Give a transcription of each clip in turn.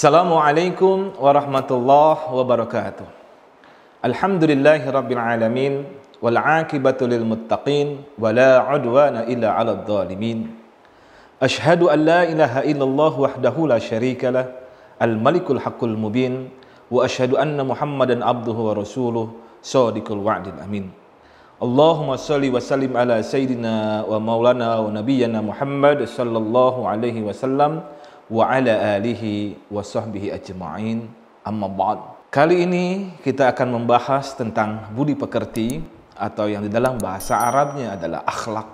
Assalamualaikum warahmatullahi wabarakatuh. Alhamdulillahi rabbil alamin wal aqibatu lil muttaqin wa la udwana illa 'alal zalimin. Ashhadu an la ilaha illallah wahdahu la syarika lah al malikul haqqul mubin wa ashhadu anna muhammadan abduhu wa rasuluh sadiqul wa'dil amin. Allahumma salli wa sallim ala sayyidina wa maulana wa nabiyyana Muhammad sallallahu alaihi wasallam wa ala alihi wa sahbihi ajma'in amma ba'd. Kali ini kita akan membahas tentang budi pekerti atau yang di dalam bahasa Arabnya adalah akhlak.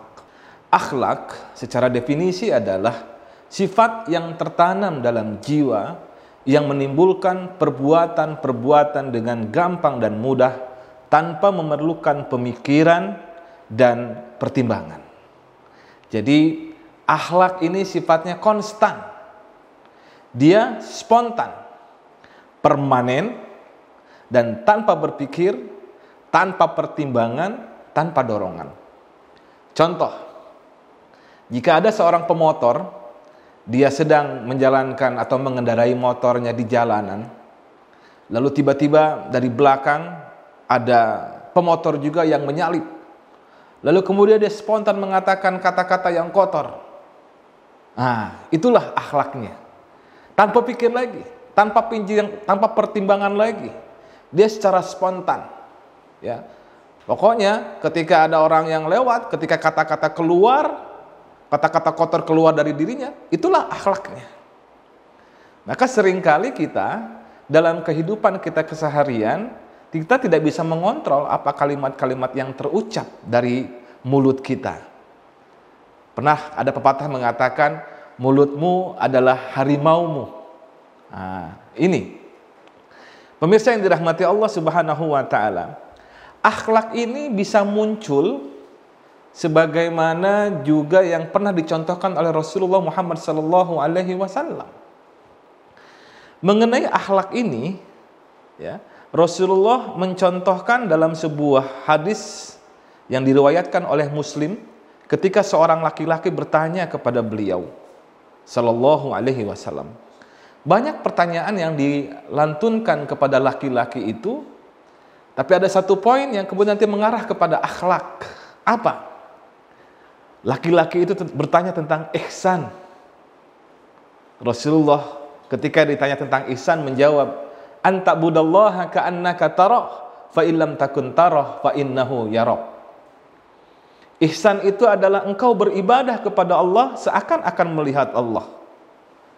Akhlak secara definisi adalah sifat yang tertanam dalam jiwa yang menimbulkan perbuatan-perbuatan dengan gampang dan mudah tanpa memerlukan pemikiran dan pertimbangan. Jadi akhlak ini sifatnya konstan dia spontan, permanen, dan tanpa berpikir, tanpa pertimbangan, tanpa dorongan. Contoh, jika ada seorang pemotor, dia sedang menjalankan atau mengendarai motornya di jalanan, lalu tiba-tiba dari belakang ada pemotor juga yang menyalip. Lalu kemudian dia spontan mengatakan kata-kata yang kotor. Nah, itulah akhlaknya tanpa pikir lagi, tanpa pinjam, tanpa pertimbangan lagi. Dia secara spontan. Ya. Pokoknya ketika ada orang yang lewat, ketika kata-kata keluar, kata-kata kotor keluar dari dirinya, itulah akhlaknya. Maka sering kali kita dalam kehidupan kita keseharian, kita tidak bisa mengontrol apa kalimat-kalimat yang terucap dari mulut kita. Pernah ada pepatah mengatakan, mulutmu adalah harimaumu. Nah, ini. Pemirsa yang dirahmati Allah Subhanahu wa taala. Akhlak ini bisa muncul sebagaimana juga yang pernah dicontohkan oleh Rasulullah Muhammad sallallahu alaihi wasallam. Mengenai akhlak ini, ya, Rasulullah mencontohkan dalam sebuah hadis yang diriwayatkan oleh Muslim ketika seorang laki-laki bertanya kepada beliau sallallahu alaihi wasallam. Banyak pertanyaan yang dilantunkan kepada laki-laki itu, tapi ada satu poin yang kemudian nanti mengarah kepada akhlak. Apa? Laki-laki itu bertanya tentang ihsan. Rasulullah ketika ditanya tentang ihsan menjawab, "Anta budallaha ka'annaka tarah, fa illam takun tarah fa innahu yarak." Ihsan itu adalah engkau beribadah kepada Allah seakan-akan melihat Allah.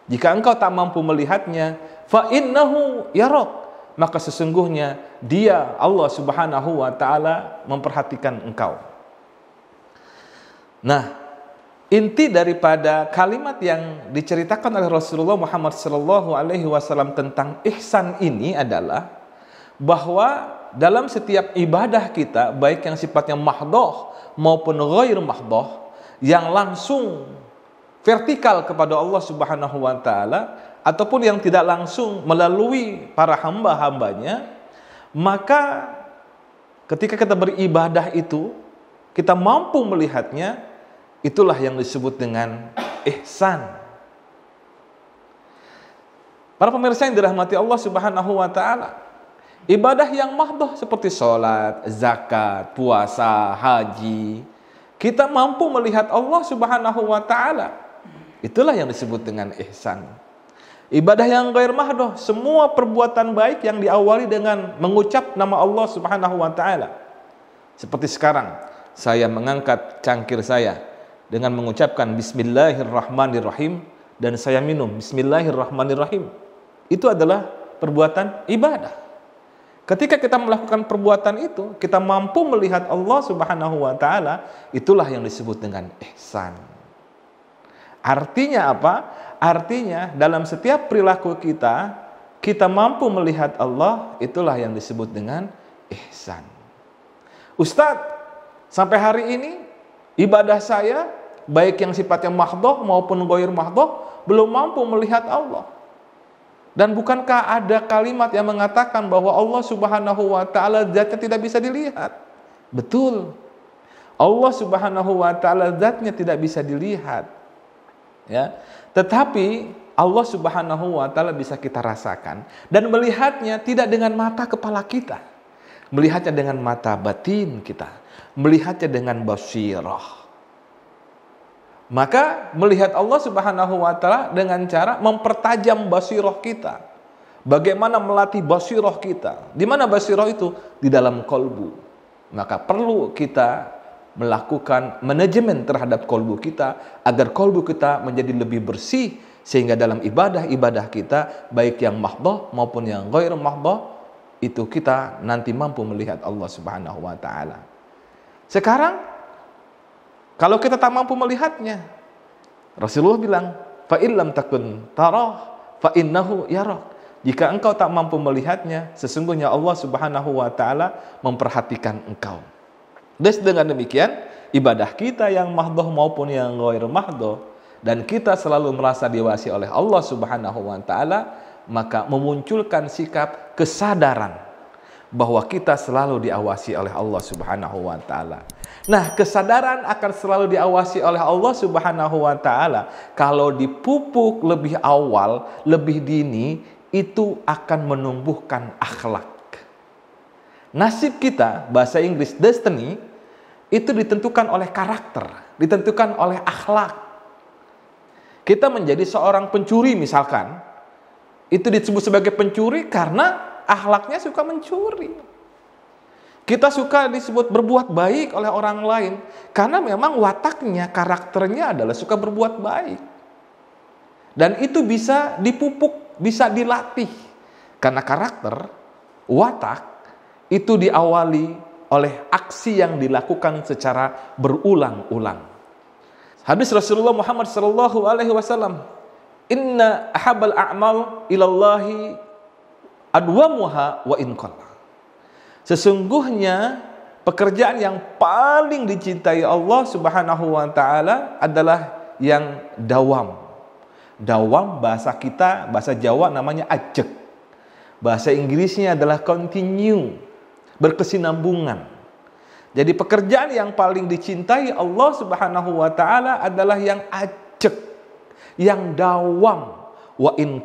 Jika engkau tak mampu melihatnya, fa innahu yarak. Maka sesungguhnya dia Allah Subhanahu wa taala memperhatikan engkau. Nah, inti daripada kalimat yang diceritakan oleh Rasulullah Muhammad sallallahu alaihi wasallam tentang ihsan ini adalah bahwa dalam setiap ibadah kita baik yang sifatnya mahdoh maupun ghair mahdoh yang langsung vertikal kepada Allah Subhanahu wa taala ataupun yang tidak langsung melalui para hamba-hambanya maka ketika kita beribadah itu kita mampu melihatnya itulah yang disebut dengan ihsan. Para pemirsa yang dirahmati Allah Subhanahu wa taala, Ibadah yang mahdoh seperti sholat, zakat, puasa, haji. Kita mampu melihat Allah subhanahu wa ta'ala. Itulah yang disebut dengan ihsan. Ibadah yang gair mahdoh, semua perbuatan baik yang diawali dengan mengucap nama Allah subhanahu wa ta'ala. Seperti sekarang, saya mengangkat cangkir saya dengan mengucapkan Bismillahirrahmanirrahim dan saya minum Bismillahirrahmanirrahim. Itu adalah perbuatan ibadah. Ketika kita melakukan perbuatan itu, kita mampu melihat Allah Subhanahu wa taala, itulah yang disebut dengan ihsan. Artinya apa? Artinya dalam setiap perilaku kita, kita mampu melihat Allah, itulah yang disebut dengan ihsan. Ustadz, sampai hari ini ibadah saya baik yang sifatnya mahdoh maupun goir mahdoh belum mampu melihat Allah. Dan bukankah ada kalimat yang mengatakan bahwa Allah Subhanahu wa taala zatnya tidak bisa dilihat? Betul. Allah Subhanahu wa taala zatnya tidak bisa dilihat. Ya. Tetapi Allah Subhanahu wa taala bisa kita rasakan dan melihatnya tidak dengan mata kepala kita. Melihatnya dengan mata batin kita, melihatnya dengan basirah. Maka melihat Allah Subhanahu wa taala dengan cara mempertajam basirah kita. Bagaimana melatih basirah kita? Di mana basirah itu? Di dalam kolbu. Maka perlu kita melakukan manajemen terhadap kolbu kita agar kolbu kita menjadi lebih bersih sehingga dalam ibadah-ibadah kita baik yang mahdoh maupun yang ghair mahdoh itu kita nanti mampu melihat Allah Subhanahu wa taala. Sekarang kalau kita tak mampu melihatnya Rasulullah bilang fa illam takun tarah fa innahu. Jika engkau tak mampu melihatnya sesungguhnya Allah Subhanahu wa taala memperhatikan engkau. Dan dengan demikian ibadah kita yang mahdoh maupun yang ghair mahdoh dan kita selalu merasa diawasi oleh Allah Subhanahu wa taala, maka memunculkan sikap kesadaran bahwa kita selalu diawasi oleh Allah Subhanahu wa taala. Nah, kesadaran akan selalu diawasi oleh Allah Subhanahu wa taala kalau dipupuk lebih awal, lebih dini, itu akan menumbuhkan akhlak. Nasib kita, bahasa Inggris destiny, itu ditentukan oleh karakter, ditentukan oleh akhlak. Kita menjadi seorang pencuri misalkan, itu disebut sebagai pencuri karena akhlaknya suka mencuri. Kita suka disebut berbuat baik oleh orang lain karena memang wataknya, karakternya adalah suka berbuat baik. Dan itu bisa dipupuk, bisa dilatih. Karena karakter, watak itu diawali oleh aksi yang dilakukan secara berulang-ulang. Hadis Rasulullah Muhammad sallallahu alaihi wasallam, "Inna ahabal a'mal ilallahi adwamuha wa in Sesungguhnya pekerjaan yang paling dicintai Allah Subhanahu wa taala adalah yang dawam. Dawam bahasa kita, bahasa Jawa namanya ajek. Bahasa Inggrisnya adalah continue, berkesinambungan. Jadi pekerjaan yang paling dicintai Allah Subhanahu wa taala adalah yang acek, yang dawam, wa in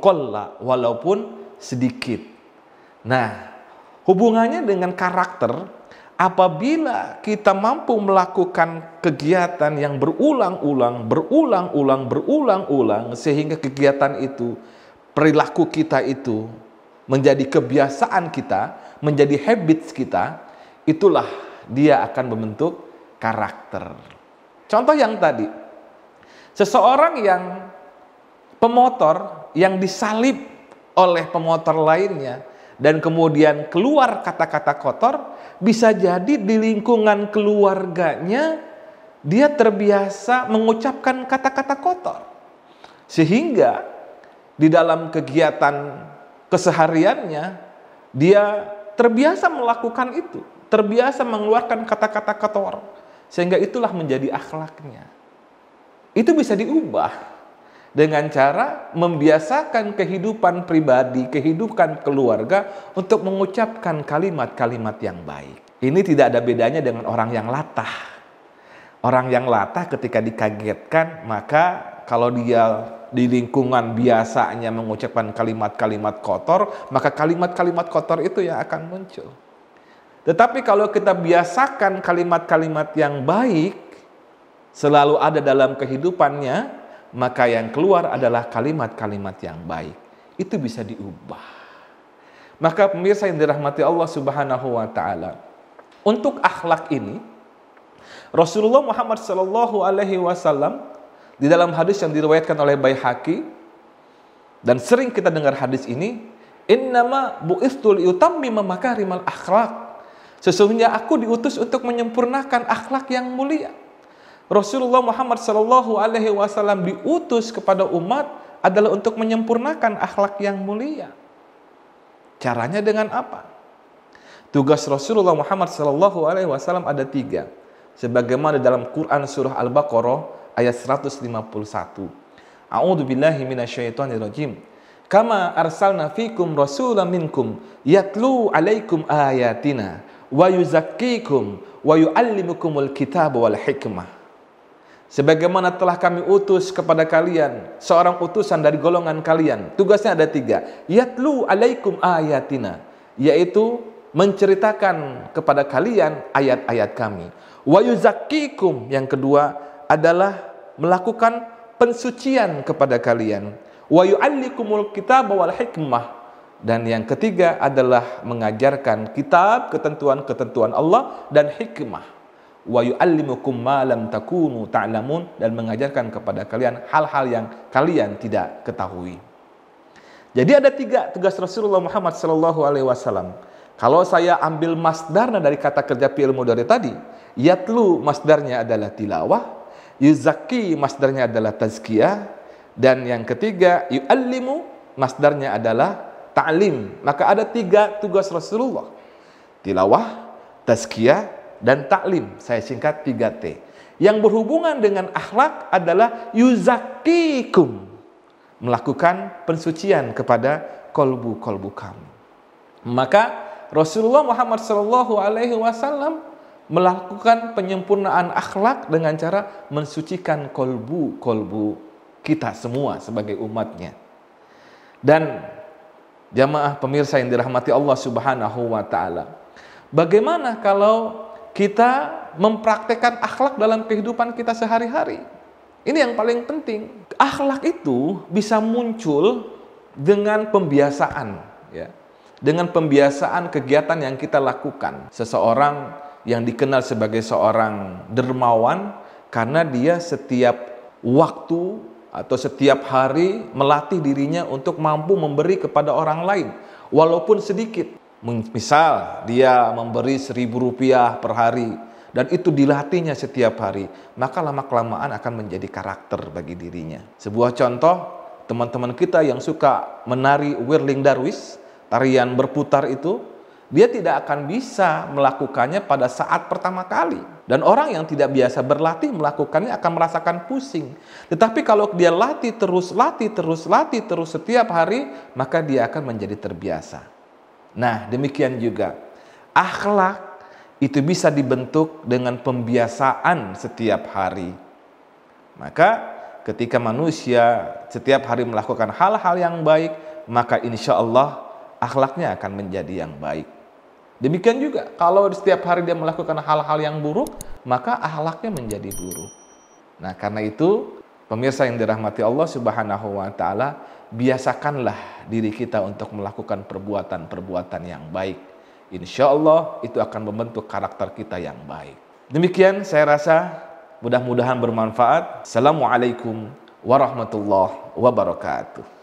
walaupun sedikit. Nah, hubungannya dengan karakter apabila kita mampu melakukan kegiatan yang berulang-ulang, berulang-ulang, berulang-ulang sehingga kegiatan itu perilaku kita itu menjadi kebiasaan kita, menjadi habits kita, itulah dia akan membentuk karakter. Contoh yang tadi, seseorang yang pemotor yang disalib oleh pemotor lainnya dan kemudian keluar kata-kata kotor, bisa jadi di lingkungan keluarganya dia terbiasa mengucapkan kata-kata kotor. Sehingga di dalam kegiatan kesehariannya dia terbiasa melakukan itu terbiasa mengeluarkan kata-kata kotor sehingga itulah menjadi akhlaknya. Itu bisa diubah dengan cara membiasakan kehidupan pribadi, kehidupan keluarga untuk mengucapkan kalimat-kalimat yang baik. Ini tidak ada bedanya dengan orang yang latah. Orang yang latah ketika dikagetkan, maka kalau dia di lingkungan biasanya mengucapkan kalimat-kalimat kotor, maka kalimat-kalimat kotor itu yang akan muncul. Tetapi kalau kita biasakan kalimat-kalimat yang baik selalu ada dalam kehidupannya, maka yang keluar adalah kalimat-kalimat yang baik. Itu bisa diubah. Maka pemirsa yang dirahmati Allah Subhanahu wa taala, untuk akhlak ini Rasulullah Muhammad sallallahu alaihi wasallam di dalam hadis yang diriwayatkan oleh Baihaqi dan sering kita dengar hadis ini, innama bu'istul yutammima makarimal akhlak Sesungguhnya aku diutus untuk menyempurnakan akhlak yang mulia. Rasulullah Muhammad Shallallahu Alaihi Wasallam diutus kepada umat adalah untuk menyempurnakan akhlak yang mulia. Caranya dengan apa? Tugas Rasulullah Muhammad Shallallahu Alaihi Wasallam ada tiga. Sebagaimana dalam Quran surah Al-Baqarah ayat 151. A'udzu billahi minasyaitonir rajim. Kama arsalna fikum rasulan minkum yatlu alaikum ayatina wa yuzakkikum wa yuallimukumul kitab wal hikmah. Sebagaimana telah kami utus kepada kalian seorang utusan dari golongan kalian. Tugasnya ada tiga. Yatlu alaikum ayatina. Yaitu menceritakan kepada kalian ayat-ayat kami. Wa yuzakkikum. Yang kedua adalah melakukan pensucian kepada kalian. Wa yu'allikumul kitab wal hikmah. Dan yang ketiga adalah mengajarkan kitab, ketentuan-ketentuan Allah dan hikmah wa yu'allimukum ma lam takunu ta'lamun dan mengajarkan kepada kalian hal-hal yang kalian tidak ketahui. Jadi ada tiga tugas Rasulullah Muhammad sallallahu alaihi wasallam. Kalau saya ambil masdarnya dari kata kerja fi'il mudhari tadi, yatlu masdarnya adalah tilawah, yuzaki masdarnya adalah tazkiyah, dan yang ketiga yu'allimu masdarnya adalah ta'lim. Maka ada tiga tugas Rasulullah. Tilawah, tazkiyah, dan taklim. Saya singkat 3T. Yang berhubungan dengan akhlak adalah yuzakikum. Melakukan pensucian kepada kolbu-kolbu kamu. Maka Rasulullah Muhammad Shallallahu Alaihi Wasallam melakukan penyempurnaan akhlak dengan cara mensucikan kolbu-kolbu kita semua sebagai umatnya. Dan jamaah pemirsa yang dirahmati Allah Subhanahu wa taala. Bagaimana kalau kita mempraktekkan akhlak dalam kehidupan kita sehari-hari. Ini yang paling penting. Akhlak itu bisa muncul dengan pembiasaan, ya. Dengan pembiasaan kegiatan yang kita lakukan. Seseorang yang dikenal sebagai seorang dermawan karena dia setiap waktu atau setiap hari melatih dirinya untuk mampu memberi kepada orang lain walaupun sedikit Misal dia memberi seribu rupiah per hari dan itu dilatihnya setiap hari, maka lama-kelamaan akan menjadi karakter bagi dirinya. Sebuah contoh, teman-teman kita yang suka menari whirling darwish, tarian berputar itu, dia tidak akan bisa melakukannya pada saat pertama kali. Dan orang yang tidak biasa berlatih melakukannya akan merasakan pusing. Tetapi kalau dia latih terus, latih terus, latih terus setiap hari, maka dia akan menjadi terbiasa. Nah, demikian juga akhlak itu bisa dibentuk dengan pembiasaan setiap hari. Maka ketika manusia setiap hari melakukan hal-hal yang baik, maka insya Allah akhlaknya akan menjadi yang baik. Demikian juga kalau setiap hari dia melakukan hal-hal yang buruk, maka akhlaknya menjadi buruk. Nah, karena itu pemirsa yang dirahmati Allah Subhanahu wa taala, biasakanlah diri kita untuk melakukan perbuatan-perbuatan yang baik. Insya Allah itu akan membentuk karakter kita yang baik. Demikian saya rasa mudah-mudahan bermanfaat. Assalamualaikum warahmatullahi wabarakatuh.